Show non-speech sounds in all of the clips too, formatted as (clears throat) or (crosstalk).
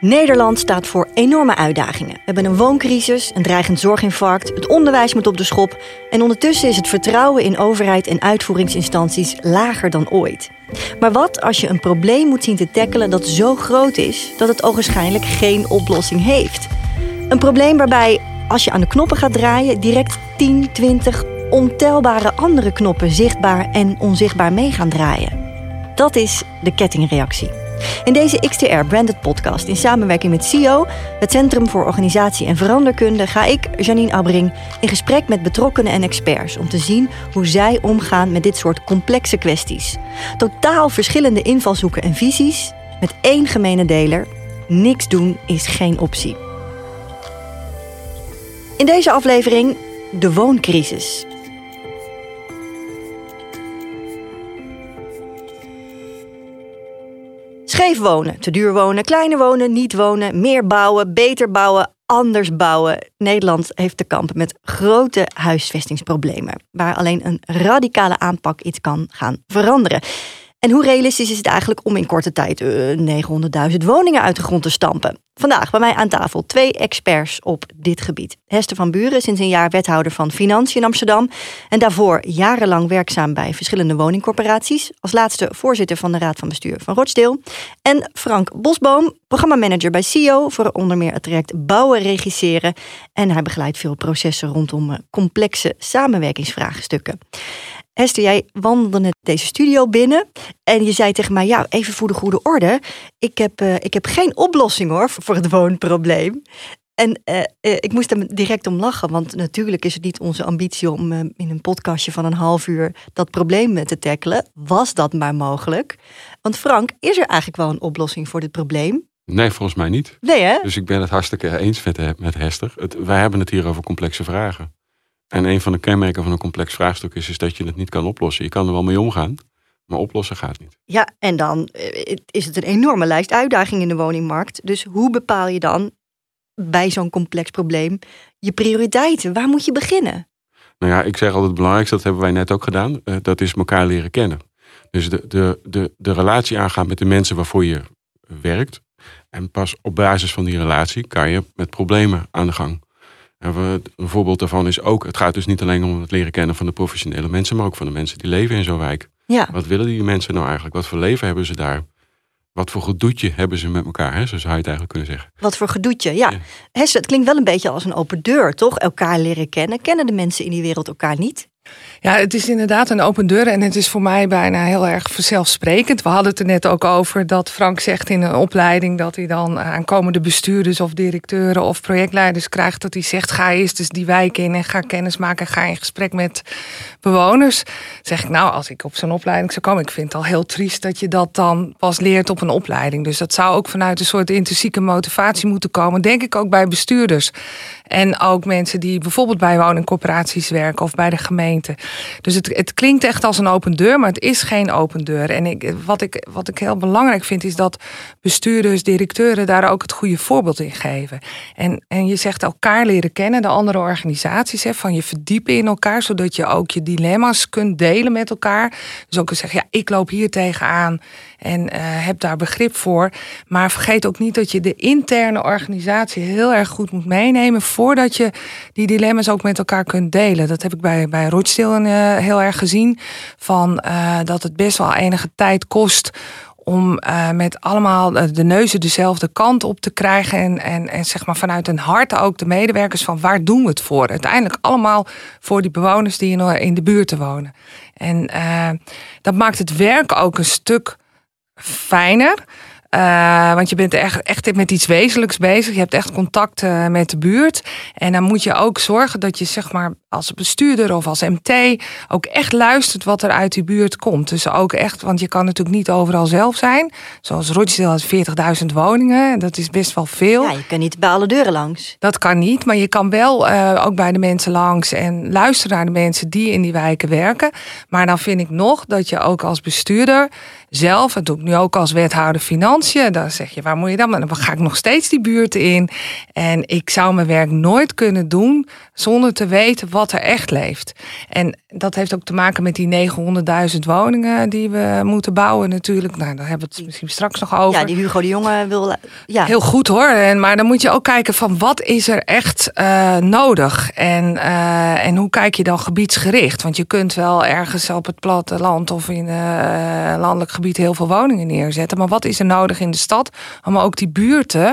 Nederland staat voor enorme uitdagingen. We hebben een wooncrisis, een dreigend zorginfarct, het onderwijs moet op de schop en ondertussen is het vertrouwen in overheid en uitvoeringsinstanties lager dan ooit. Maar wat als je een probleem moet zien te tackelen dat zo groot is dat het ogenschijnlijk geen oplossing heeft? Een probleem waarbij, als je aan de knoppen gaat draaien, direct 10, 20 ontelbare andere knoppen zichtbaar en onzichtbaar mee gaan draaien. Dat is de kettingreactie. In deze XTR Branded Podcast in samenwerking met CIO, het Centrum voor Organisatie en Veranderkunde, ga ik, Janine Abbring, in gesprek met betrokkenen en experts om te zien hoe zij omgaan met dit soort complexe kwesties. Totaal verschillende invalshoeken en visies, met één gemene deler: niks doen is geen optie. In deze aflevering de wooncrisis. Scheef wonen, te duur wonen, kleiner wonen, niet wonen, meer bouwen, beter bouwen, anders bouwen. Nederland heeft te kampen met grote huisvestingsproblemen, waar alleen een radicale aanpak iets kan gaan veranderen. En hoe realistisch is het eigenlijk om in korte tijd uh, 900.000 woningen uit de grond te stampen? Vandaag bij mij aan tafel twee experts op dit gebied. Hester van Buren, sinds een jaar wethouder van Financiën in Amsterdam. En daarvoor jarenlang werkzaam bij verschillende woningcorporaties. Als laatste voorzitter van de Raad van Bestuur van Rochdale. En Frank Bosboom, programmamanager bij CEO voor onder meer het traject Bouwen Regisseren. En hij begeleidt veel processen rondom complexe samenwerkingsvraagstukken. Hester, jij wandelde net deze studio binnen en je zei tegen mij, ja, even voor de goede orde, ik heb, uh, ik heb geen oplossing hoor voor het woonprobleem. En uh, uh, ik moest er direct om lachen, want natuurlijk is het niet onze ambitie om in een podcastje van een half uur dat probleem te tackelen. Was dat maar mogelijk? Want Frank, is er eigenlijk wel een oplossing voor dit probleem? Nee, volgens mij niet. Nee, hè? Dus ik ben het hartstikke eens met, met Hester. Het, wij hebben het hier over complexe vragen. En een van de kenmerken van een complex vraagstuk is, is dat je het niet kan oplossen. Je kan er wel mee omgaan, maar oplossen gaat niet. Ja, en dan eh, is het een enorme lijst uitdagingen in de woningmarkt. Dus hoe bepaal je dan bij zo'n complex probleem je prioriteiten? Waar moet je beginnen? Nou ja, ik zeg altijd het belangrijkste, dat hebben wij net ook gedaan. Eh, dat is elkaar leren kennen. Dus de, de, de, de relatie aangaan met de mensen waarvoor je werkt. En pas op basis van die relatie kan je met problemen aan de gang. En een voorbeeld daarvan is ook, het gaat dus niet alleen om het leren kennen van de professionele mensen, maar ook van de mensen die leven in zo'n wijk. Ja. Wat willen die mensen nou eigenlijk? Wat voor leven hebben ze daar? Wat voor gedoetje hebben ze met elkaar? Hè? Zo zou je het eigenlijk kunnen zeggen. Wat voor gedoetje, ja. ja. het klinkt wel een beetje als een open deur, toch? Elkaar leren kennen. Kennen de mensen in die wereld elkaar niet? Ja, het is inderdaad een open deur en het is voor mij bijna heel erg vanzelfsprekend. We hadden het er net ook over dat Frank zegt in een opleiding dat hij dan aankomende bestuurders of directeuren of projectleiders krijgt. Dat hij zegt: ga eerst eens die wijk in en ga kennis maken, ga in gesprek met bewoners. zeg ik, nou, als ik op zo'n opleiding zou komen, ik vind het al heel triest dat je dat dan pas leert op een opleiding. Dus dat zou ook vanuit een soort intrinsieke motivatie moeten komen, denk ik ook bij bestuurders. En ook mensen die bijvoorbeeld bij woningcorporaties werken of bij de gemeente. Dus het, het klinkt echt als een open deur, maar het is geen open deur. En ik, wat, ik, wat ik heel belangrijk vind, is dat bestuurders, directeuren daar ook het goede voorbeeld in geven. En, en je zegt elkaar leren kennen, de andere organisaties, hè, van je verdiepen in elkaar, zodat je ook je dilemma's kunt delen met elkaar. Dus ook zeggen, ik loop hier tegenaan en uh, heb daar begrip voor. Maar vergeet ook niet dat je de interne organisatie heel erg goed moet meenemen voordat je die dilemma's ook met elkaar kunt delen. Dat heb ik bij, bij Rochdale uh, heel erg gezien. Van uh, dat het best wel enige tijd kost om uh, met allemaal de neuzen dezelfde kant op te krijgen. En, en, en zeg maar vanuit hun hart ook de medewerkers van waar doen we het voor? Uiteindelijk allemaal voor die bewoners die in, in de buurt wonen. En dat maakt het werk ook een stuk fijner. Want je bent echt, echt met iets wezenlijks bezig. Je hebt echt contact met de buurt. En dan moet je ook zorgen dat je zeg maar als bestuurder of als MT ook echt luistert wat er uit die buurt komt. Dus ook echt, want je kan natuurlijk niet overal zelf zijn. Zoals Rochdale had 40.000 woningen. Dat is best wel veel. Ja, je kan niet bij alle deuren langs. Dat kan niet, maar je kan wel uh, ook bij de mensen langs en luisteren naar de mensen die in die wijken werken. Maar dan vind ik nog dat je ook als bestuurder zelf, en doe ik nu ook als wethouder financiën, dan zeg je waar moet je dan? Maar dan ga ik nog steeds die buurten in. En ik zou mijn werk nooit kunnen doen zonder te weten wat wat er echt leeft. En dat heeft ook te maken met die 900.000 woningen die we moeten bouwen natuurlijk. Nou, daar hebben we het misschien straks nog over. Ja, die Hugo de Jonge wil... Ja. Heel goed hoor. En, maar dan moet je ook kijken van wat is er echt uh, nodig? En, uh, en hoe kijk je dan gebiedsgericht? Want je kunt wel ergens op het platteland of in uh, landelijk gebied heel veel woningen neerzetten. Maar wat is er nodig in de stad? Om ook die buurten,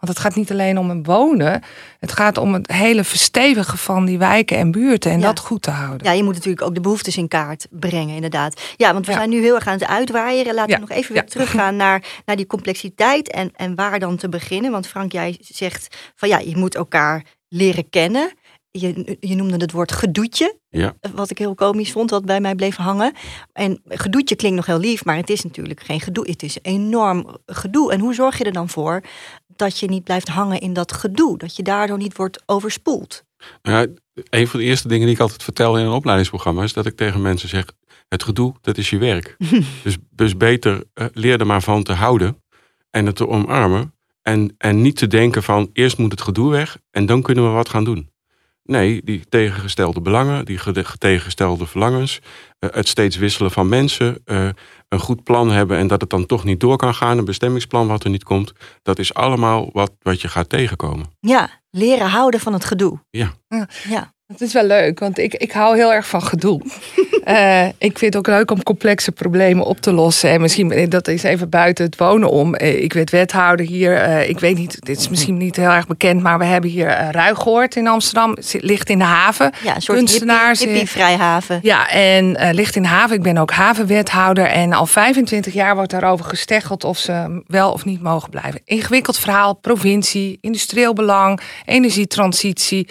want het gaat niet alleen om een wonen. Het gaat om het hele verstevigen van die wijken en buurten en dat goed te houden. Ja, je moet natuurlijk ook de behoeftes in kaart brengen, inderdaad. Ja, want we zijn nu heel erg aan het uitwaaieren. Laten we nog even weer teruggaan naar, naar die complexiteit en, en waar dan te beginnen. Want Frank, jij zegt van ja, je moet elkaar leren kennen. Je, je noemde het woord gedoetje. Ja. Wat ik heel komisch vond, wat bij mij bleef hangen. En gedoetje klinkt nog heel lief, maar het is natuurlijk geen gedoe. Het is enorm gedoe. En hoe zorg je er dan voor dat je niet blijft hangen in dat gedoe? Dat je daardoor niet wordt overspoeld? Ja, een van de eerste dingen die ik altijd vertel in een opleidingsprogramma is dat ik tegen mensen zeg: het gedoe, dat is je werk. (laughs) dus, dus beter uh, leer er maar van te houden en het te omarmen. En, en niet te denken van eerst moet het gedoe weg en dan kunnen we wat gaan doen. Nee, die tegengestelde belangen, die tegengestelde verlangens, uh, het steeds wisselen van mensen, uh, een goed plan hebben en dat het dan toch niet door kan gaan, een bestemmingsplan wat er niet komt, dat is allemaal wat, wat je gaat tegenkomen. Ja, leren houden van het gedoe. Ja. ja. Het is wel leuk, want ik, ik hou heel erg van gedoe. uh, (laughs) ik vind het ook leuk om complexe problemen op te lossen. En misschien, eh, dat is even buiten het wonen om. Uh, ik werd wethouder hier. Uh, ik weet niet, dit is misschien niet heel erg bekend, maar we hebben hier uh, Ruigoord in Amsterdam. Het ligt in de haven. Ja, een soort Kunstenaars. Hippie. Ja, en ligt in de haven. Ik ben ook havenwethouder. En al 25 jaar wordt daarover gesteggeld of ze wel of niet mogen blijven. Ingewikkeld verhaal, provincie, industrieel belang, energietransitie,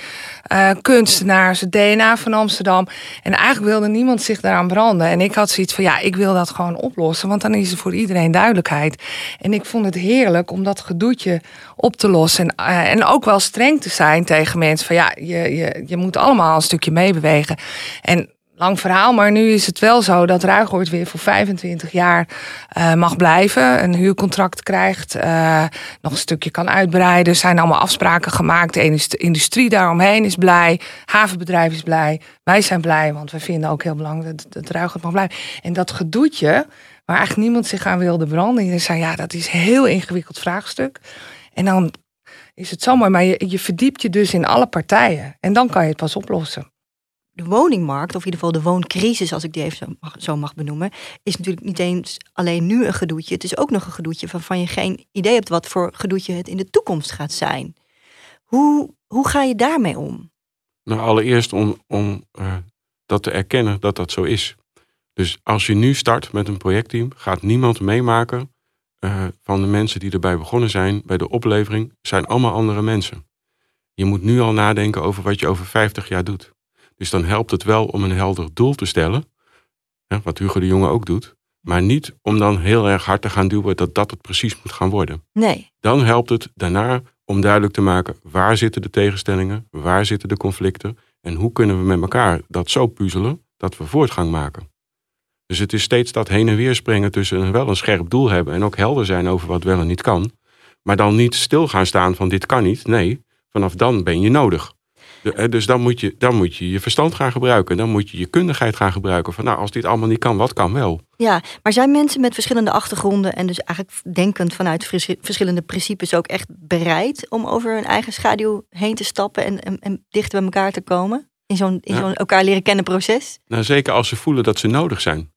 kunstenaars, het DNA van Amsterdam. En eigenlijk wilde niemand zich daaraan branden. En ik had zoiets van, ja, ik wil dat gewoon oplossen. Want dan is er voor iedereen duidelijkheid. En ik vond het heerlijk om dat gedoetje op te lossen. En, uh, en ook wel streng te zijn tegen mensen. Van ja, je, je, je moet allemaal een stukje meebewegen. En lang verhaal, maar nu is het wel zo dat Ruigoord weer voor 25 jaar uh, mag blijven. Een huurcontract krijgt, uh, nog een stukje kan uitbreiden. Er zijn allemaal afspraken gemaakt. De industrie daaromheen is blij. Havenbedrijf is blij. Wij zijn blij, want we vinden ook heel belangrijk dat, dat Ruigoord mag blijven. En dat gedoetje, waar eigenlijk niemand zich aan wilde branden. En zei, ja, dat is een heel ingewikkeld vraagstuk. En dan is het zo mooi, maar je, je verdiept je dus in alle partijen. En dan kan je het pas oplossen de woningmarkt, of in ieder geval de wooncrisis, als ik die even zo mag, benoemen, is natuurlijk niet eens alleen nu een gedoetje. Het is ook nog een gedoetje waarvan je geen idee hebt wat voor gedoetje het in de toekomst gaat zijn. Hoe, hoe ga je daarmee om? Nou, allereerst om, om uh, dat te erkennen dat dat zo is. Dus als je nu start met een projectteam, gaat niemand meemaken uh, van de mensen die erbij begonnen zijn bij de oplevering, zijn allemaal andere mensen. Je moet nu al nadenken over wat je over 50 jaar doet. Dus dan helpt het wel om een helder doel te stellen. wat Hugo de Jonge ook doet. Maar niet om dan heel erg hard te gaan duwen dat dat het precies moet gaan worden. Nee. Dan helpt het daarna om duidelijk te maken waar zitten de tegenstellingen, waar zitten de conflicten en hoe kunnen we met elkaar dat zo puzzelen dat we voortgang maken. Dus het is steeds dat heen en weer springen tussen wel een scherp doel hebben en ook helder zijn over wat wel en niet kan. Maar dan niet stil gaan staan van dit kan niet. Nee, vanaf dan ben je nodig. Dus dan moet, je, dan moet je je verstand gaan gebruiken. Dan moet je je kundigheid gaan gebruiken. Van nou, als dit allemaal niet kan, wat kan wel? Ja, maar zijn mensen met verschillende achtergronden en dus eigenlijk denkend vanuit verschillende principes ook echt bereid om over hun eigen schaduw heen te stappen en, en, en dichter bij elkaar te komen? In zo'n in zo'n elkaar leren kennen proces? Nou, zeker als ze voelen dat ze nodig zijn.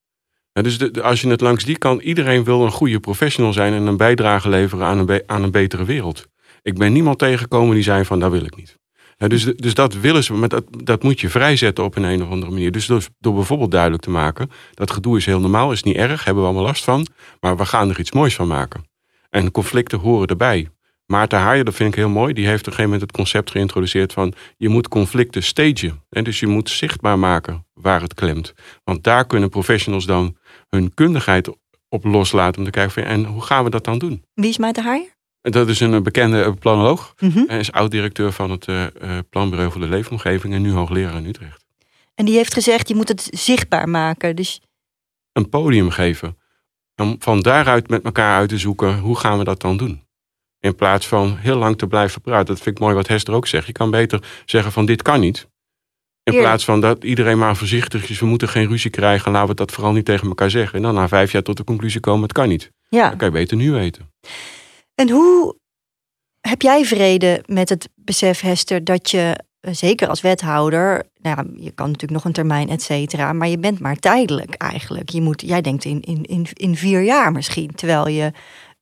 dus de, als je het langs die kan, iedereen wil een goede professional zijn en een bijdrage leveren aan een, aan een betere wereld. Ik ben niemand tegengekomen die zei van dat wil ik niet dus, dus dat willen ze, maar dat, dat moet je vrijzetten op een, een of andere manier. Dus door, bijvoorbeeld duidelijk te maken, dat gedoe is heel normaal, is niet erg, hebben we allemaal last van, maar we gaan er iets moois van maken. En conflicten horen erbij. Maarten Haaien, dat vind ik heel mooi, die heeft op een gegeven moment het concept geïntroduceerd van je moet conflicten stagen. En dus je moet zichtbaar maken waar het klemt. Want daar kunnen professionals dan hun kundigheid op loslaten om te kijken en hoe gaan we dat dan doen? Wie is Maarten Haaien? Dat is een bekende planoloog. Mm Hij is oud-directeur van het uh, Planbureau voor de Leefomgeving en nu hoogleraar in Utrecht. En die heeft gezegd, je moet het zichtbaar maken. Dus... Een podium geven. Om van daaruit met elkaar uit te zoeken, hoe gaan we dat dan doen? In plaats van heel lang te blijven praten. Dat vind ik mooi wat Hester ook zegt. Je kan beter zeggen van dit kan niet. In plaats van dat iedereen maar voorzichtig is. We moeten geen ruzie krijgen. Laten we dat vooral niet tegen elkaar zeggen. En dan na vijf jaar tot de conclusie komen. Het kan niet. Ja. Dat kan je beter nu weten. En hoe heb jij vrede met het besef, Hester, dat je, eh, zeker als wethouder, nou ja, je kan natuurlijk nog een termijn, et cetera, maar je bent maar tijdelijk eigenlijk. Je moet, jij denkt in, in, in, in vier jaar misschien, terwijl je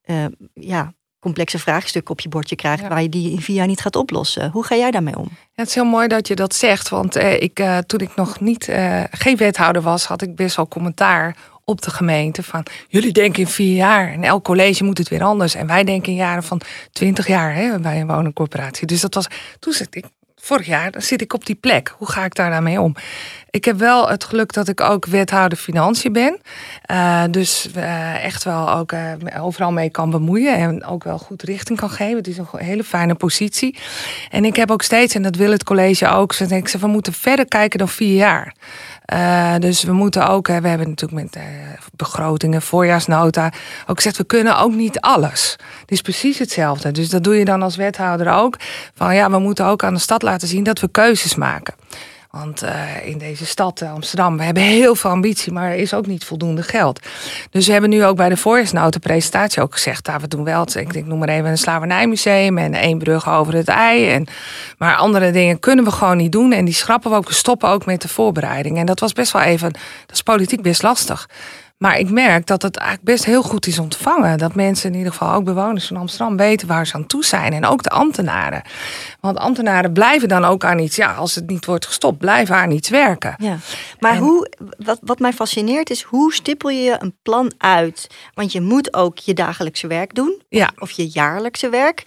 eh, ja, complexe vraagstukken op je bordje krijgt Ja. waar je die in vier jaar niet gaat oplossen. Hoe ga jij daarmee om? Ja, het is heel mooi dat je dat zegt. Want eh, ik, toen ik nog niet, geen wethouder was, had ik best wel commentaar op de gemeente. Van jullie denken in vier jaar en elk college moet het weer anders. En wij denken in jaren van twintig jaar hè, bij een woningcorporatie. Dus dat was, toen zit ik, vorig jaar, dan zit ik op die plek. Hoe ga ik daar nou mee om? Ik heb wel het geluk dat ik ook wethouder financiën ben. Eh, dus eh, echt wel ook eh, overal mee kan bemoeien. En ook wel goed richting kan geven. Het is een hele fijne positie. En ik heb ook steeds, en dat wil het college ook, zo denk ik, ze, we moeten verder kijken dan vier jaar. Eh, dus we moeten ook, hè, we hebben natuurlijk met eh, begrotingen, voorjaarsnota, ook gezegd, we kunnen ook niet alles. Het is precies hetzelfde. Dus dat doe je dan als wethouder ook. Van ja, we moeten ook aan de stad laten zien dat we keuzes maken. Want eh, in deze stad, eh, Amsterdam, we hebben heel veel ambitie, maar er is ook niet voldoende geld. Dus we hebben nu ook bij de voorjaarsnota presentatie ook gezegd, nou, we doen wel, ik noem maar even een slavernijmuseum en één brug over het ei. En, maar andere dingen kunnen we gewoon niet doen en die schrappen we ook, we stoppen ook met de voorbereiding. En dat was best wel even, dat is politiek best lastig. Maar ik merk dat het eigenlijk best heel goed is ontvangen. Dat mensen, in ieder geval ook bewoners van Amsterdam, weten waar ze aan toe zijn. En ook de ambtenaren. Want ambtenaren blijven dan ook aan iets, ja, als het niet wordt gestopt, blijven aan iets werken. Ja. Maar En- hoe, wat, wat mij fascineert is, hoe stippel je een plan uit? Want je moet ook je dagelijkse werk doen. Ja. Of je jaarlijkse werk.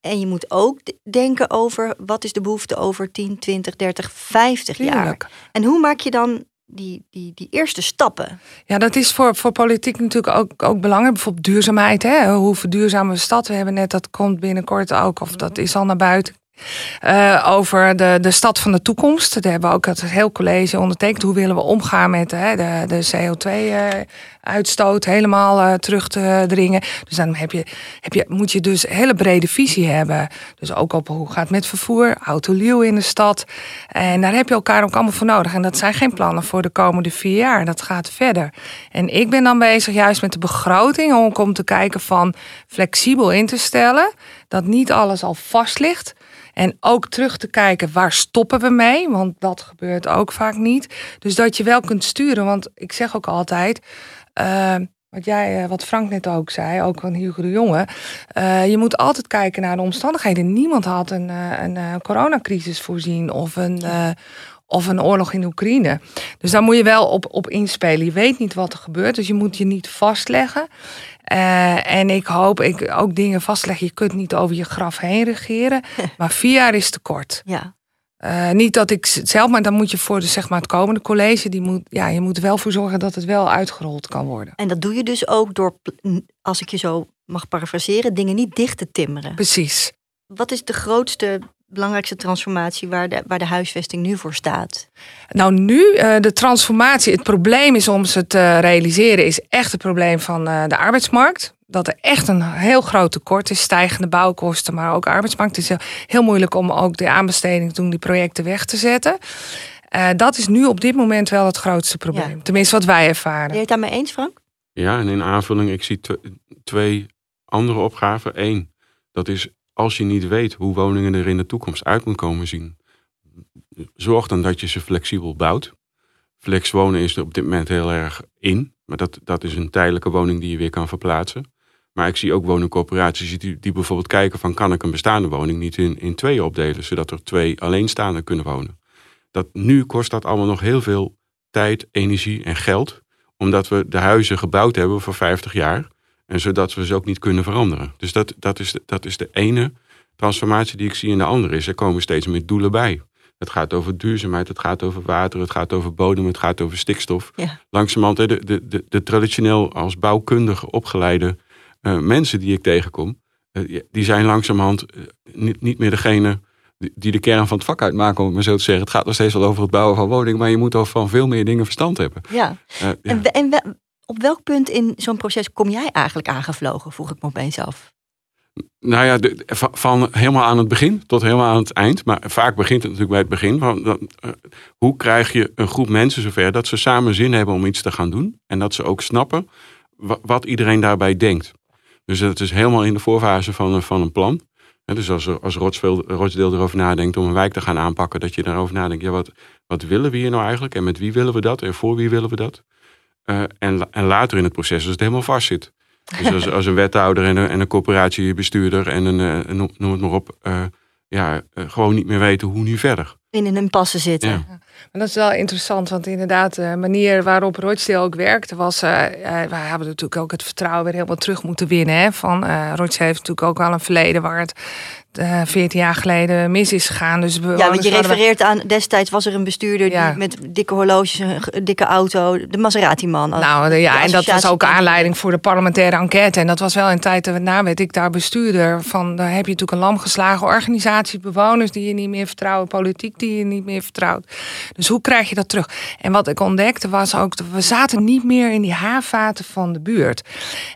En je moet ook denken over wat is de behoefte over 10, 20, 30, 50 jaar. Tuurlijk. En hoe maak je dan die, die, die eerste stappen? Ja, dat is voor, voor politiek natuurlijk ook, ook belangrijk. Bijvoorbeeld duurzaamheid. Hè? Hoe verduurzamen we stad? We hebben net, dat komt binnenkort ook, of dat is al naar buiten. Eh, over de, de stad van de toekomst. Daar hebben we ook het heel college ondertekend. Hoe willen we omgaan met hè, de, de CO2-uitstoot helemaal eh, terug te dringen. Dus dan heb je, heb je, moet je dus een hele brede visie hebben. Dus ook op hoe gaat het met vervoer, autoluw in de stad. En daar heb je elkaar ook allemaal voor nodig. En dat zijn geen plannen voor de komende vier jaar. Dat gaat verder. En ik ben dan bezig juist met de begroting. Om te kijken van flexibel in te stellen. Dat niet alles al vast ligt. En ook terug te kijken waar stoppen we mee. Want dat gebeurt ook vaak niet. Dus dat je wel kunt sturen. Want ik zeg ook altijd. eh, wat, jij, eh, wat Frank net ook zei, ook van Hugo de Jonge. eh, je moet altijd kijken naar de omstandigheden. Niemand had een, een coronacrisis voorzien of een, of een oorlog in Oekraïne. Dus daar moet je wel op, op inspelen. Je weet niet wat er gebeurt, dus je moet je niet vastleggen. Eh, en ik hoop ik ook dingen vastleggen. Je kunt niet over je graf heen regeren. (laughs) maar vier jaar is te kort. Ja. Eh, niet dat ik het zelf, maar dan moet je voor de, zeg maar, het komende college, die moet, ja, je moet er wel voor zorgen dat het wel uitgerold kan worden. En dat doe je dus ook door, als ik je zo mag parafraseren, dingen niet dicht te timmeren. Precies. Wat is de grootste, belangrijkste transformatie waar de, waar de huisvesting nu voor staat? Nou, nu eh, de transformatie. Het probleem is om ze te realiseren, is echt het probleem van eh, de arbeidsmarkt. Dat er echt een heel groot tekort is, stijgende bouwkosten, maar ook arbeidsmarkt. Het is heel, heel moeilijk om ook de aanbesteding te doen, die projecten weg te zetten. Eh, dat is nu op dit moment wel het grootste probleem. Ja. Tenminste, wat wij Ben ervaren. je het daarmee eens, Frank? Ja, en in aanvulling, ik zie tw- twee andere opgaven. Eén, dat is als je niet weet hoe woningen er in de toekomst uit moeten komen zien. Zorg dan dat je ze flexibel bouwt. Flex wonen is er op dit moment heel erg in. Maar dat, dat is een tijdelijke woning die je weer kan verplaatsen. Maar ik zie ook woningcorporaties die, die bijvoorbeeld kijken van... kan ik een bestaande woning niet in, in twee opdelen... zodat er twee alleenstaanden kunnen wonen. Dat, nu kost dat allemaal nog heel veel tijd, energie en geld omdat we de huizen gebouwd hebben voor 50 jaar. En zodat we ze ook niet kunnen veranderen. Dus dat, dat, is, de, dat is de ene transformatie die ik zie. En de andere is, er komen steeds meer doelen bij. Het gaat over duurzaamheid, het gaat over water, het gaat over bodem, het gaat over stikstof. Ja. Langzamerhand, de, de, de, de traditioneel als bouwkundige opgeleide eh, mensen die ik tegenkom, eh, die zijn langzamerhand eh, niet, niet meer degene die, de kern van het vak uitmaken, om het maar zo te zeggen. Het gaat nog steeds wel over het bouwen van woningen, maar je moet al van veel meer dingen verstand hebben. Ja. Ja. En, en op welk punt in zo'n proces kom jij eigenlijk aangevlogen, vroeg ik me opeens af. Nou ja, van, helemaal aan het begin tot helemaal aan het eind. Maar vaak begint het natuurlijk bij het begin. Van, eh, hoe krijg je een groep mensen zover dat ze samen zin hebben om iets te gaan doen. En dat ze ook snappen wa- wat iedereen daarbij denkt. Dus dat is helemaal in de voorfase van, van een plan. Dus als, als Rochdale erover nadenkt om een wijk te gaan aanpakken, dat je daarover nadenkt, ja, wat, wat willen we hier nou eigenlijk? En met wie willen we dat? En voor wie willen we dat? Eh, en, en later in het proces als het helemaal vast zit. Dus als, als een wethouder en een, en een corporatiebestuurder en een, eh, noem, het maar op, eh, ja, gewoon niet meer weten hoe nu verder. In een impasse zitten. Ja. Maar dat is wel interessant, want inderdaad, de manier waarop Rochdale ook werkte, was. eh eh, wij hebben natuurlijk ook het vertrouwen weer helemaal terug moeten winnen. Hè, van eh Rochdale heeft natuurlijk ook wel een verleden waar het eh 14 jaar geleden mis is gegaan. Dus Ja, want je we- refereert aan, destijds was er een bestuurder Ja. die met dikke horloges, een dikke auto, de Maserati-man. Nou ja, De en dat was ook aanleiding voor de parlementaire enquête. En dat was wel een tijd dat na werd ik daar bestuurder van. Daar heb je natuurlijk een lamgeslagen organisatie, bewoners die je niet meer vertrouwen, politiek die je niet meer vertrouwt. Dus hoe krijg je dat terug? En wat ik ontdekte was ook, dat we zaten niet meer in die haarvaten van de buurt.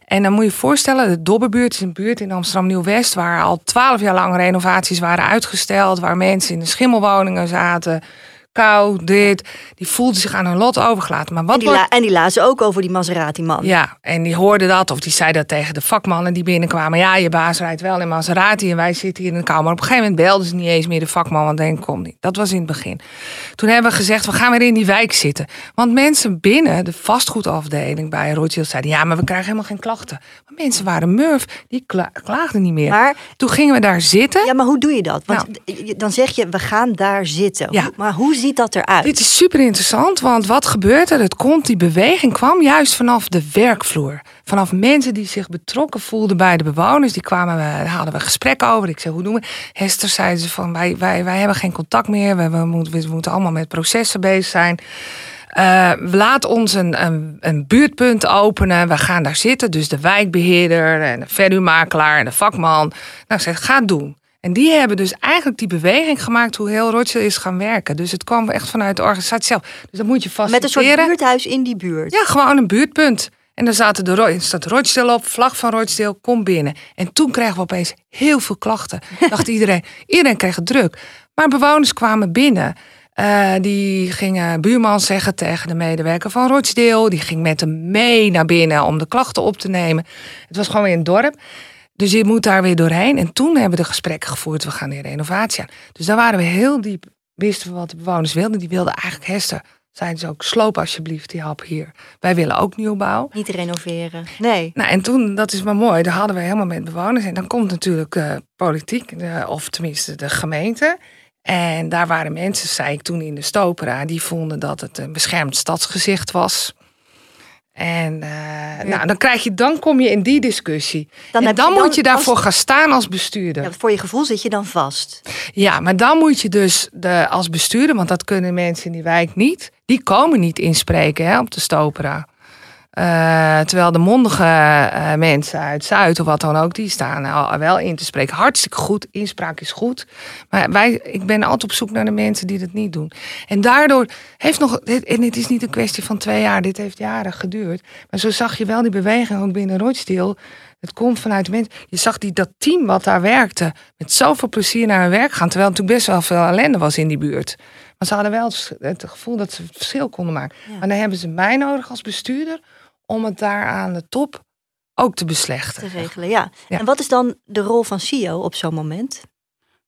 En dan moet je je voorstellen, de Dobberbuurt is een buurt in Amsterdam Nieuw-West waar al twaalf jaar lang renovaties waren uitgesteld, waar mensen in de schimmelwoningen zaten. Kou, dit. Die voelden zich aan hun lot overgelaten. Maar wat En die, wordt- en die lazen ook over die Maserati-man. ja, en die hoorden dat of die zei dat tegen de vakmannen die binnenkwamen. Ja, je baas rijdt wel in Maserati en wij zitten hier in de kamer. Maar op een gegeven moment belden ze niet eens meer de vakman, want denk kom niet. Dat was in het begin. Toen hebben we gezegd, we gaan weer in die wijk zitten. Want mensen binnen de vastgoedafdeling bij Rothschild zeiden... ja, maar we krijgen helemaal geen klachten. Maar mensen waren murf, die kla- klaagden niet meer. Maar, Toen gingen we daar zitten. ja, maar hoe doe je dat? Want je- dan zeg je, we gaan daar zitten. Ja. Maar hoe ziet dat eruit? Dit is super interessant, want wat gebeurt er? Het komt, die beweging kwam juist vanaf de werkvloer. Vanaf mensen die zich betrokken voelden bij de bewoners. Die kwamen, we, daar hadden we gesprekken over. Ik zei, hoe doen we? Hester zei ze van, wij, wij, wij hebben geen contact meer. We, we, moeten, we moeten allemaal met processen bezig zijn. Eh, laat ons een, een, buurtpunt openen. We gaan daar zitten. Dus de wijkbeheerder en de verhuurmakelaar en de vakman. Nou, zei, ga doen. En die hebben dus eigenlijk die beweging gemaakt hoe heel Rothschild is gaan werken. Dus het kwam echt vanuit de organisatie zelf. Dus dat moet je Met een faciliteren. soort buurthuis in die buurt. Ja, gewoon een buurtpunt. En daar zaten de, Ro- staat Rochdale op, vlag van Rochdale, kom binnen. En toen kregen we opeens heel veel klachten. (laughs) Dacht iedereen, iedereen kreeg het druk. Maar bewoners kwamen binnen. Eh, die gingen buurman zeggen tegen de medewerker van Rochdale. Die ging met hem mee naar binnen om de klachten op te nemen. Het was gewoon weer een dorp. Dus je moet daar weer doorheen. En toen hebben we de gesprekken gevoerd. We gaan die renovatie aan. Dus daar waren we heel diep. Wisten we wat de bewoners wilden. Die wilden eigenlijk Hester. Zeiden ze ook, sloop alsjeblieft die hap hier. Wij willen ook nieuwbouw. Niet renoveren. Nee. Nou, en toen, dat is maar mooi, daar hadden we helemaal met bewoners. En dan komt natuurlijk eh, politiek, of tenminste de gemeente. En daar waren mensen, zei ik toen in de Stopera, die vonden dat het een beschermd stadsgezicht was. En eh, nou, dan, krijg je, dan kom je in die discussie. Dan en dan, moet je daarvoor gaan staan als bestuurder. Ja, voor je gevoel zit je dan vast. Ja, maar dan moet je dus de, als bestuurder, want dat kunnen mensen in die wijk niet, die komen niet inspreken hè, op de Stopera. Eh, terwijl de mondige eh, mensen uit Zuid of wat dan ook, die staan al wel in te spreken. Hartstikke goed, inspraak is goed. Maar wij, ik ben altijd op zoek naar de mensen die dat niet doen. En daardoor heeft nog, dit- en het is niet een kwestie van twee jaar, dit heeft jaren geduurd. Maar zo zag je wel die beweging ook binnen Rochdale. Het komt vanuit mensen. Je zag die, dat team wat daar werkte met zoveel plezier naar hun werk gaan. Terwijl er natuurlijk best wel veel ellende was in die buurt. Maar ze hadden wel het, het gevoel dat ze het verschil konden maken. Ja. Maar dan hebben ze mij nodig als bestuurder om het daar aan de top ook te beslechten. Te regelen, ja. Ja. En wat is dan de rol van CEO op zo'n moment?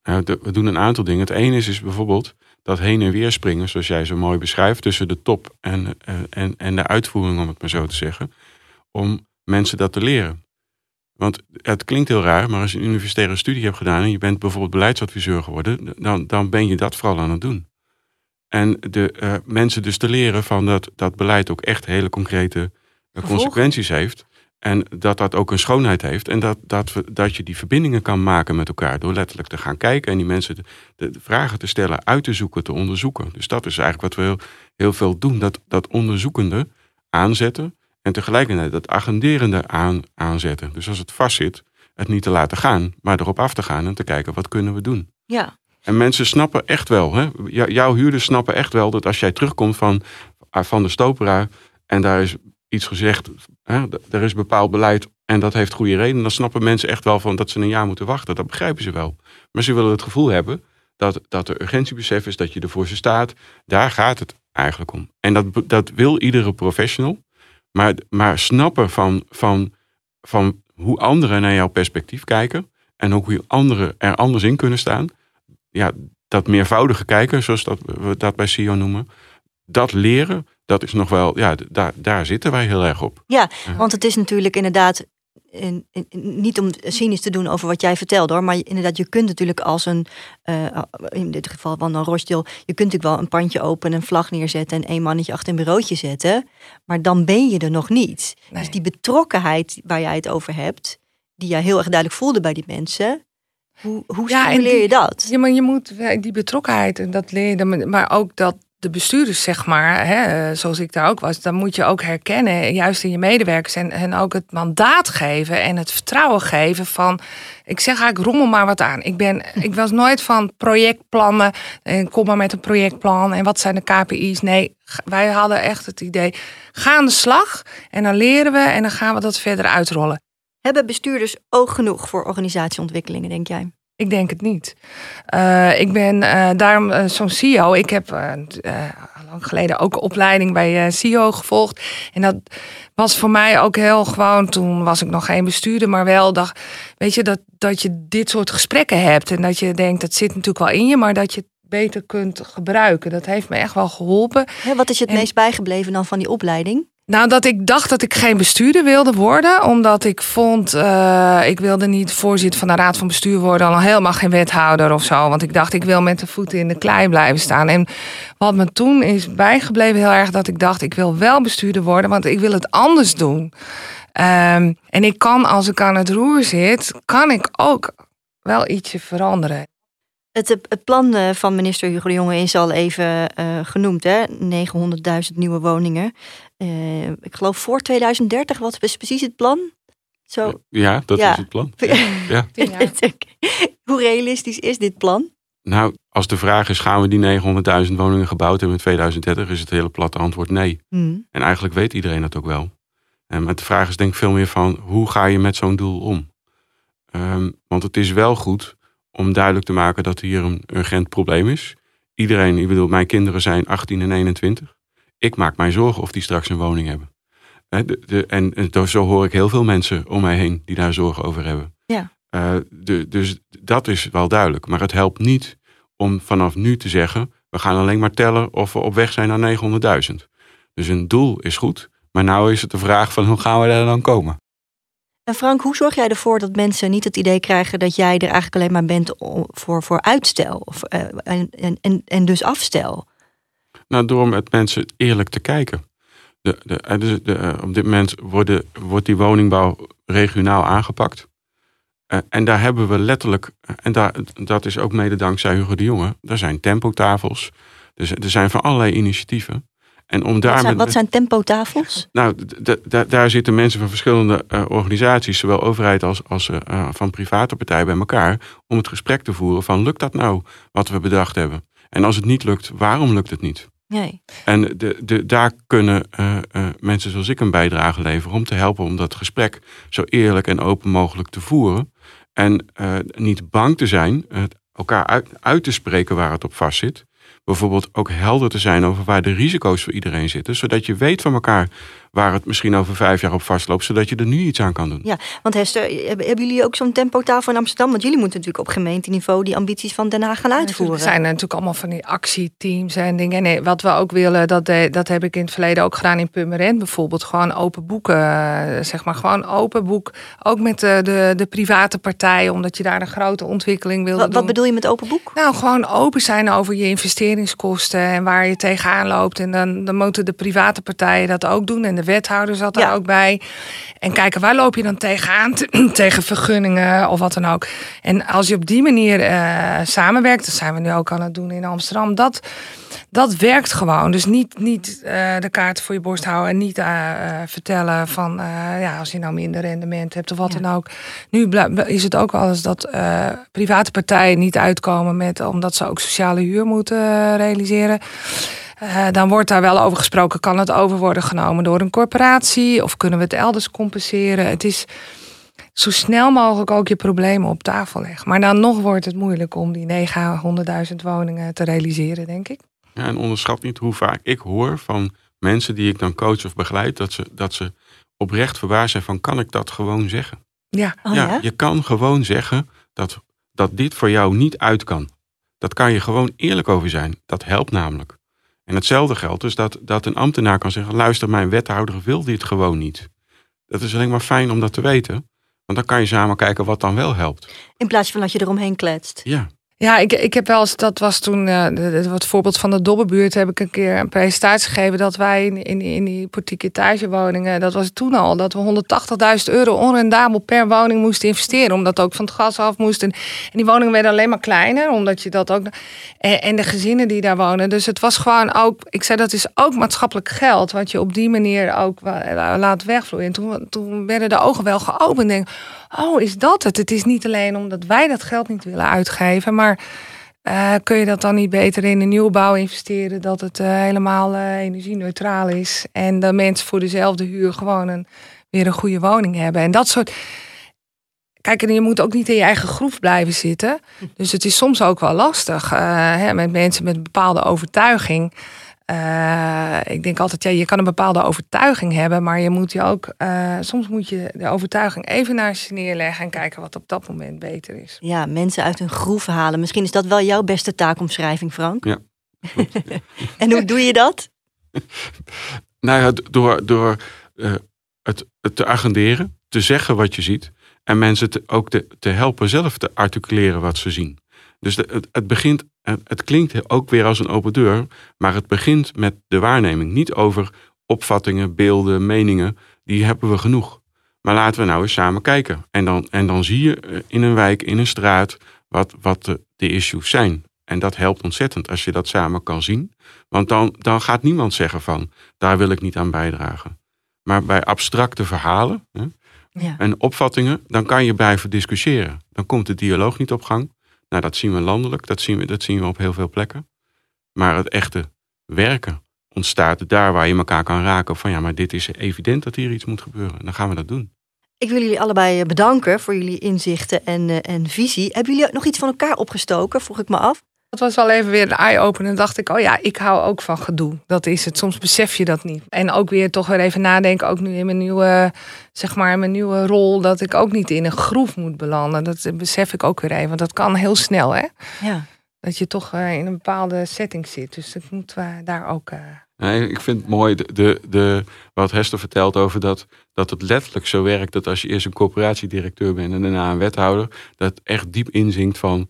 Nou, de- we doen een aantal dingen. Het ene is, is bijvoorbeeld dat heen en weer springen, zoals jij zo mooi beschrijft, tussen de top en, eh, en, en de uitvoering, om het maar zo te zeggen. Om mensen dat te leren. Want het klinkt heel raar, maar als je een universitaire studie hebt gedaan en je bent bijvoorbeeld beleidsadviseur geworden, dan, dan ben je dat vooral aan het doen. En de eh, mensen dus te leren van dat dat beleid ook echt hele concrete consequenties heeft. En dat dat ook een schoonheid heeft. En dat, dat, we, dat je die verbindingen kan maken met elkaar. Door letterlijk te gaan kijken en die mensen de, de- de vragen te stellen, uit te zoeken, te onderzoeken. Dus dat is eigenlijk wat we heel, heel veel doen. Dat, dat onderzoekende aanzetten. En tegelijkertijd dat agenderende aan, aanzetten. Dus als het vastzit, het niet te laten gaan. Maar erop af te gaan en te kijken, wat kunnen we doen? Ja. En mensen snappen echt wel, hè? Jou- jouw huurders snappen echt wel dat als jij terugkomt van, van de stopera en daar is iets gezegd, hè, er is bepaald beleid en dat heeft goede reden, dan snappen mensen echt wel van dat ze een jaar moeten wachten. Dat begrijpen ze wel. Maar ze willen het gevoel hebben dat, dat er urgentiebesef is, dat je ervoor ze staat. Daar gaat het eigenlijk om. En dat, dat wil iedere professional. Maar, maar snappen van, van, van hoe anderen naar jouw perspectief kijken en ook hoe anderen er anders in kunnen staan. Ja, dat meervoudige kijken, zoals dat, we dat bij CEO noemen. Dat leren, dat is nog wel, ja, daar, daar zitten wij heel erg op. Ja, want het is natuurlijk inderdaad in, in, niet om cynisch te doen over wat jij vertelt hoor, maar inderdaad, je kunt natuurlijk als een, uh, in dit geval van een Rochdale, je kunt natuurlijk wel een pandje openen, een vlag neerzetten en één mannetje achter een bureautje zetten, maar dan ben je er nog niet. Dus die betrokkenheid waar jij het over hebt, die jij heel erg duidelijk voelde bij die mensen, hoe, hoe ja, stimuleer je dat? Ja, maar je moet die betrokkenheid en dat leer je, maar ook dat de bestuurders, zeg maar, hè, zoals ik daar ook was, dan moet je ook herkennen, juist in je medewerkers, en, en ook het mandaat geven en het vertrouwen geven van, ik zeg eigenlijk, rommel maar wat aan. Ik, ben, (laughs) ik was nooit van projectplannen en kom maar met een projectplan en wat zijn de KPI's. Nee, wij hadden echt het idee, ga aan de slag en dan leren we en dan gaan we dat verder uitrollen. Hebben bestuurders oog genoeg voor organisatieontwikkelingen, denk jij? Ik denk het niet. Uh, ik ben uh, daarom uh, zo'n CEO. Ik heb lang geleden ook een opleiding bij CEO gevolgd. En dat was voor mij ook heel gewoon. Toen was ik nog geen bestuurder, maar wel dacht. Weet je, dat, dat je dit soort gesprekken hebt. En dat je denkt, dat zit natuurlijk wel in je, maar dat je het beter kunt gebruiken. Dat heeft me echt wel geholpen. wat is je het meest bijgebleven dan van die opleiding? Nou, dat ik dacht dat ik geen bestuurder wilde worden. Omdat ik vond, uh, ik wilde niet voorzitter van de raad van bestuur worden. Al helemaal geen wethouder of zo. Want ik dacht, ik wil met de voeten in de klei blijven staan. En wat me toen is bijgebleven heel erg, dat ik dacht, ik wil wel bestuurder worden. Want ik wil het anders doen. Um, en ik kan, als ik aan het roer zit, kan ik ook wel ietsje veranderen. Het, het, plan eh, van minister Hugo de Jonge is al even uh, genoemd, hè? 900.000 nieuwe woningen. Uh, ik geloof voor 2030, wat is precies het plan? Zo. Ja, dat is het plan. (laughs) Ja. ja. (laughs) Hoe realistisch is dit plan? Nou, als de vraag is, gaan we die 900.000 woningen gebouwd hebben in 2030, is het hele platte antwoord nee. Hmm. En eigenlijk weet iedereen dat ook wel. En maar de vraag is denk ik veel meer van, hoe ga je met zo'n doel om? Um, want het is wel goed om duidelijk te maken dat hier een urgent probleem is. Iedereen, ik bedoel, mijn kinderen zijn 18 en 21. Ik maak mij zorgen of die straks een woning hebben. De, de, en, en zo hoor ik heel veel mensen om mij heen die daar zorgen over hebben. Ja. Uh, de, dus dat is wel duidelijk. Maar het helpt niet om vanaf nu te zeggen: we gaan alleen maar tellen of we op weg zijn naar 900.000. Dus een doel is goed, maar nou is het de vraag van hoe gaan we daar dan komen? En Frank, hoe zorg jij ervoor dat mensen niet het idee krijgen dat jij er eigenlijk alleen maar bent voor, voor uitstel of, uh, en, en, en dus afstel? Nou, door met mensen eerlijk te kijken. De, de, eh, de, de, eh, op dit moment worden, wordt die woningbouw regionaal aangepakt. en daar hebben we letterlijk, en daar, dat is ook mede dankzij Hugo de Jonge, er zijn tempotafels. Dus er zijn van allerlei initiatieven. En om daar wat, zijn, wat zijn tempotafels? Nou, daar zitten mensen van verschillende uh, organisaties, zowel overheid als, als uh, van private partijen bij elkaar, om het gesprek te voeren van lukt dat nou wat we bedacht hebben? En als het niet lukt, waarom lukt het niet? Nee. En de, de, daar kunnen uh, mensen zoals ik een bijdrage leveren om te helpen om dat gesprek zo eerlijk en open mogelijk te voeren. En niet bang te zijn, elkaar uit, uit te spreken waar het op vast zit bijvoorbeeld ook helder te zijn over waar de risico's voor iedereen zitten. Zodat je weet van elkaar waar het misschien over vijf jaar op vastloopt, zodat je er nu iets aan kan doen. Ja, want Hester, hebben jullie ook zo'n tempotafel in Amsterdam? Want jullie moeten natuurlijk op gemeenteniveau die ambities van Den Haag gaan uitvoeren. Er zijn natuurlijk allemaal van die actieteams en dingen. Nee, wat we ook willen, dat, dat heb ik in het verleden ook gedaan in Purmerend bijvoorbeeld. Gewoon open boeken, eh, zeg maar. Gewoon open boek. Ook met de, de, de private partijen, omdat je daar een grote ontwikkeling wil doen. Wat bedoel je met open boek? Nou, gewoon open zijn over je investeringskosten en waar je tegenaan loopt. En dan, dan moeten de private partijen dat ook doen en de wethouder zat er ook bij. En kijken, waar loop je dan tegenaan? (clears throat) tegen vergunningen of wat dan ook. En als je op die manier uh, samenwerkt, dat zijn we nu ook aan het doen in Amsterdam, dat, dat werkt gewoon. Dus niet, niet uh, de kaart voor je borst houden en niet uh, vertellen van, ja, als je nou minder rendement hebt of wat dan ook. Nu is het ook wel eens dat private partijen niet uitkomen met, omdat ze ook sociale huur moeten realiseren. Uh, dan wordt daar wel over gesproken. Kan het over worden genomen door een corporatie? Of kunnen we het elders compenseren? Het is zo snel mogelijk ook je problemen op tafel leggen. Maar dan nog wordt het moeilijk om die 900.000 woningen te realiseren, denk ik. Ja, en onderschat niet hoe vaak ik hoor van mensen die ik dan coach of begeleid, dat ze, dat ze oprecht verbaasd zijn van kan ik dat gewoon zeggen? Ja. Oh, ja, ja? je kan gewoon zeggen dat, dat dit voor jou niet uit kan. Dat kan je gewoon eerlijk over zijn. Dat helpt namelijk. En hetzelfde geldt dus dat, dat een ambtenaar kan zeggen: luister, mijn wethouder wil dit gewoon niet. Dat is alleen maar fijn om dat te weten. Want dan kan je samen kijken wat dan wel helpt. In plaats van dat je eromheen kletst. Ja, Ja, ik, ik heb wel eens, dat was toen, eh, het voorbeeld van de Dobbebuurt, heb ik een keer een presentatie gegeven dat wij in, in, in die boutique etagewoningen, dat was toen al, dat we 180.000 euro onrendabel per woning moesten investeren, omdat ook van het gas af moesten. En die woningen werden alleen maar kleiner, omdat je dat ook. En, de gezinnen die daar wonen. Dus het was gewoon ook, ik zei dat is ook maatschappelijk geld, wat je op die manier ook laat wegvloeien. En toen, toen werden de ogen wel geopend. Denk, oh, is dat het? Het is niet alleen omdat wij dat geld niet willen uitgeven, maar eh, kun je dat dan niet beter in de nieuwbouw investeren, dat het eh, helemaal eh, energie-neutraal is en de mensen voor dezelfde huur gewoon een, weer een goede woning hebben. En dat soort. Kijk, en je moet ook niet in je eigen groef blijven zitten. Dus het is soms ook wel lastig hè, met mensen met een bepaalde overtuiging. Eh, ik denk altijd, ja, je kan een bepaalde overtuiging hebben, maar je moet je ook, eh, soms moet je de overtuiging even naast je neerleggen en kijken wat op dat moment beter is. Ja, mensen uit hun groef halen. Misschien is dat wel jouw beste taakomschrijving, Frank. Ja, (laughs) En hoe doe je dat? (laughs) Nou ja, door, door eh, het, het te agenderen, te zeggen wat je ziet. En mensen te, ook te, te helpen zelf te articuleren wat ze zien. Dus de- het, het begint, het, het klinkt ook weer als een open deur. Maar het begint met de waarneming. Niet over opvattingen, beelden, meningen. Die hebben we genoeg. Maar laten we nou eens samen kijken. En dan, en dan zie je eh, in een wijk, in een straat, wat, wat de, de issues zijn. En dat helpt ontzettend als je dat samen kan zien. Want dan, dan gaat niemand zeggen van, daar wil ik niet aan bijdragen. Maar bij abstracte verhalen hè, Ja. en opvattingen, dan kan je blijven discussiëren. Dan komt de dialoog niet op gang. Nou, dat zien we landelijk, dat zien we, dat zien we op heel veel plekken. Maar het echte werken ontstaat daar waar je elkaar kan raken. Van ja, maar dit is evident dat hier iets moet gebeuren. Dan gaan we dat doen. Ik wil jullie allebei eh, bedanken voor jullie inzichten en, eh, en visie. Hebben jullie nog iets van elkaar opgestoken? Vroeg ik me af. Dat was wel even weer een eye-opener. En dacht ik, oh ja, ik hou ook van gedoe. Dat is het. Soms besef je dat niet. En ook weer toch weer even nadenken, ook nu in mijn nieuwe, zeg maar, in mijn nieuwe rol, dat ik ook niet in een groef moet belanden. Dat besef ik ook weer even. Want dat kan heel snel, hè? Ja. Dat je toch eh, in een bepaalde setting zit. Dus dat moeten we daar ook. eh, Nee, ik vind het mooi de, de, de, wat Hester vertelt over dat, dat het letterlijk zo werkt dat als je eerst een coöperatiedirecteur bent en daarna een wethouder, dat echt diep inzinkt van,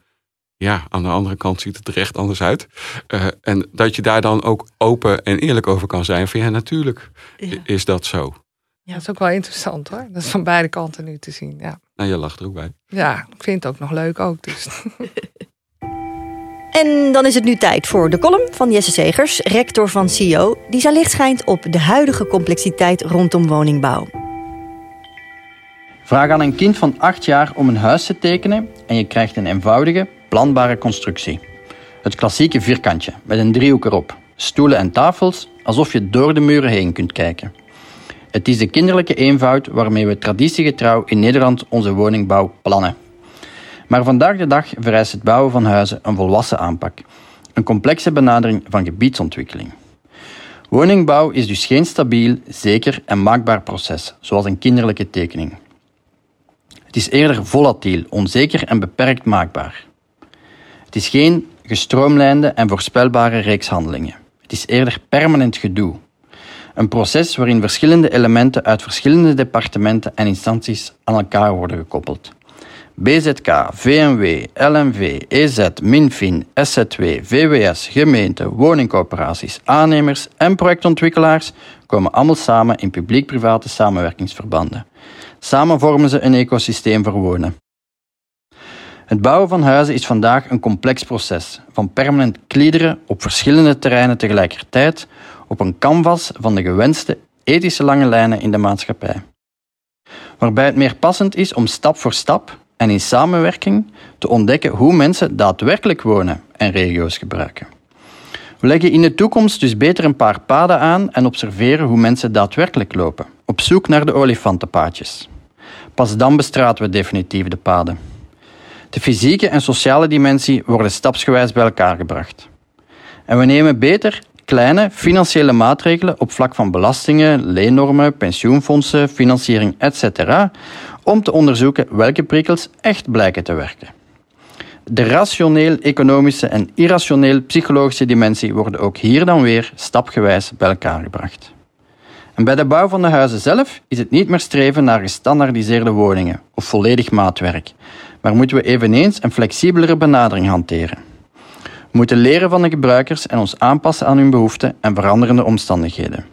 ja, aan de andere kant ziet het er echt anders uit. Eh, en dat je daar dan ook open en eerlijk over kan zijn van, ja, natuurlijk Ja. is dat zo. Ja. Dat is ook wel interessant hoor. Dat is van beide kanten nu te zien. Ja, Nou, je lacht er ook bij. ja ik vind het ook nog leuk ook. Dus. (laughs) En dan is het nu tijd voor de column van Jesse Segers, rector van CEO, die zijn licht schijnt op de huidige complexiteit rondom woningbouw. Vraag aan een kind van 8 jaar om een huis te tekenen en je krijgt een eenvoudige, planbare constructie. Het klassieke vierkantje met een driehoek erop, stoelen en tafels, alsof je door de muren heen kunt kijken. Het is de kinderlijke eenvoud waarmee we traditiegetrouw in Nederland onze woningbouw plannen. Maar vandaag de dag vereist het bouwen van huizen een volwassen aanpak, een complexe benadering van gebiedsontwikkeling. Woningbouw is dus geen stabiel, zeker en maakbaar proces, zoals een kinderlijke tekening. Het is eerder volatiel, onzeker en beperkt maakbaar. Het is geen gestroomlijnde en voorspelbare reeks handelingen. Het is eerder permanent gedoe. Een proces waarin verschillende elementen uit verschillende departementen en instanties aan elkaar worden gekoppeld. BZK, VMW, LMV, EZ, Minfin, SZW, VWS, gemeenten, woningcorporaties, aannemers en projectontwikkelaars komen allemaal samen in publiek-private samenwerkingsverbanden. Samen vormen ze een ecosysteem voor wonen. Het bouwen van huizen is vandaag een complex proces van permanent kliederen op verschillende terreinen tegelijkertijd op een canvas van de gewenste ethische lange lijnen in de maatschappij. Waarbij het meer passend is om stap voor stap en in samenwerking te ontdekken hoe mensen daadwerkelijk wonen en regio's gebruiken. We leggen in de toekomst dus beter een paar paden aan en observeren hoe mensen daadwerkelijk lopen, op zoek naar de olifantenpaadjes. Pas dan bestraten we definitief de paden. De fysieke en sociale dimensie worden stapsgewijs bij elkaar gebracht. En we nemen beter kleine financiële maatregelen op vlak van belastingen, leennormen, pensioenfondsen, financiering, etc. om te onderzoeken welke prikkels echt blijken te werken. De rationeel-economische en irrationeel-psychologische dimensie worden ook hier dan weer stapgewijs bij elkaar gebracht. En bij de bouw van de huizen zelf is het niet meer streven naar gestandaardiseerde woningen of volledig maatwerk, maar moeten we eveneens een flexibelere benadering hanteren. We moeten leren van de gebruikers en ons aanpassen aan hun behoeften en veranderende omstandigheden.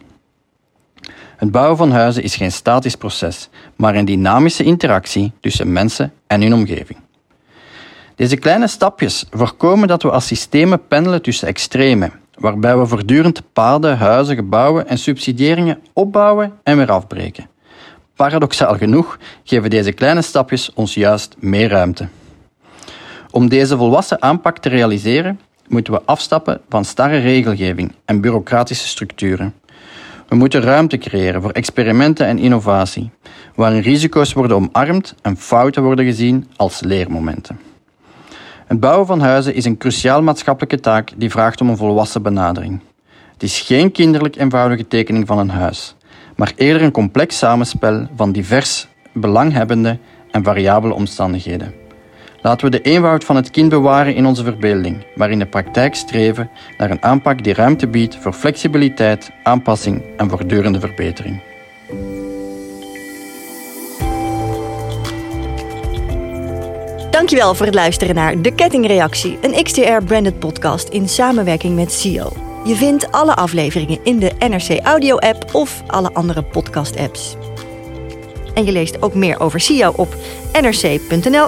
Het bouwen van huizen is geen statisch proces, maar een dynamische interactie tussen mensen en hun omgeving. Deze kleine stapjes voorkomen dat we als systemen pendelen tussen extremen, waarbij we voortdurend paden, huizen, gebouwen en subsidieringen opbouwen en weer afbreken. Paradoxaal genoeg geven deze kleine stapjes ons juist meer ruimte. Om deze volwassen aanpak te realiseren, moeten we afstappen van starre regelgeving en bureaucratische structuren. We moeten ruimte creëren voor experimenten en innovatie, waarin risico's worden omarmd en fouten worden gezien als leermomenten. Het bouwen van huizen is een cruciaal maatschappelijke taak die vraagt om een volwassen benadering. Het is geen kinderlijk eenvoudige tekening van een huis, maar eerder een complex samenspel van divers belanghebbende en variabele omstandigheden. Laten we de eenvoud van het kind bewaren in onze verbeelding, maar in de praktijk streven naar een aanpak die ruimte biedt voor flexibiliteit, aanpassing en voortdurende verbetering. Dankjewel voor het luisteren naar De Kettingreactie, een XTR-branded podcast in samenwerking met CEO. Je vindt alle afleveringen in de NRC Audio-app of alle andere podcast-apps. En je leest ook meer over CEO op nrc.nl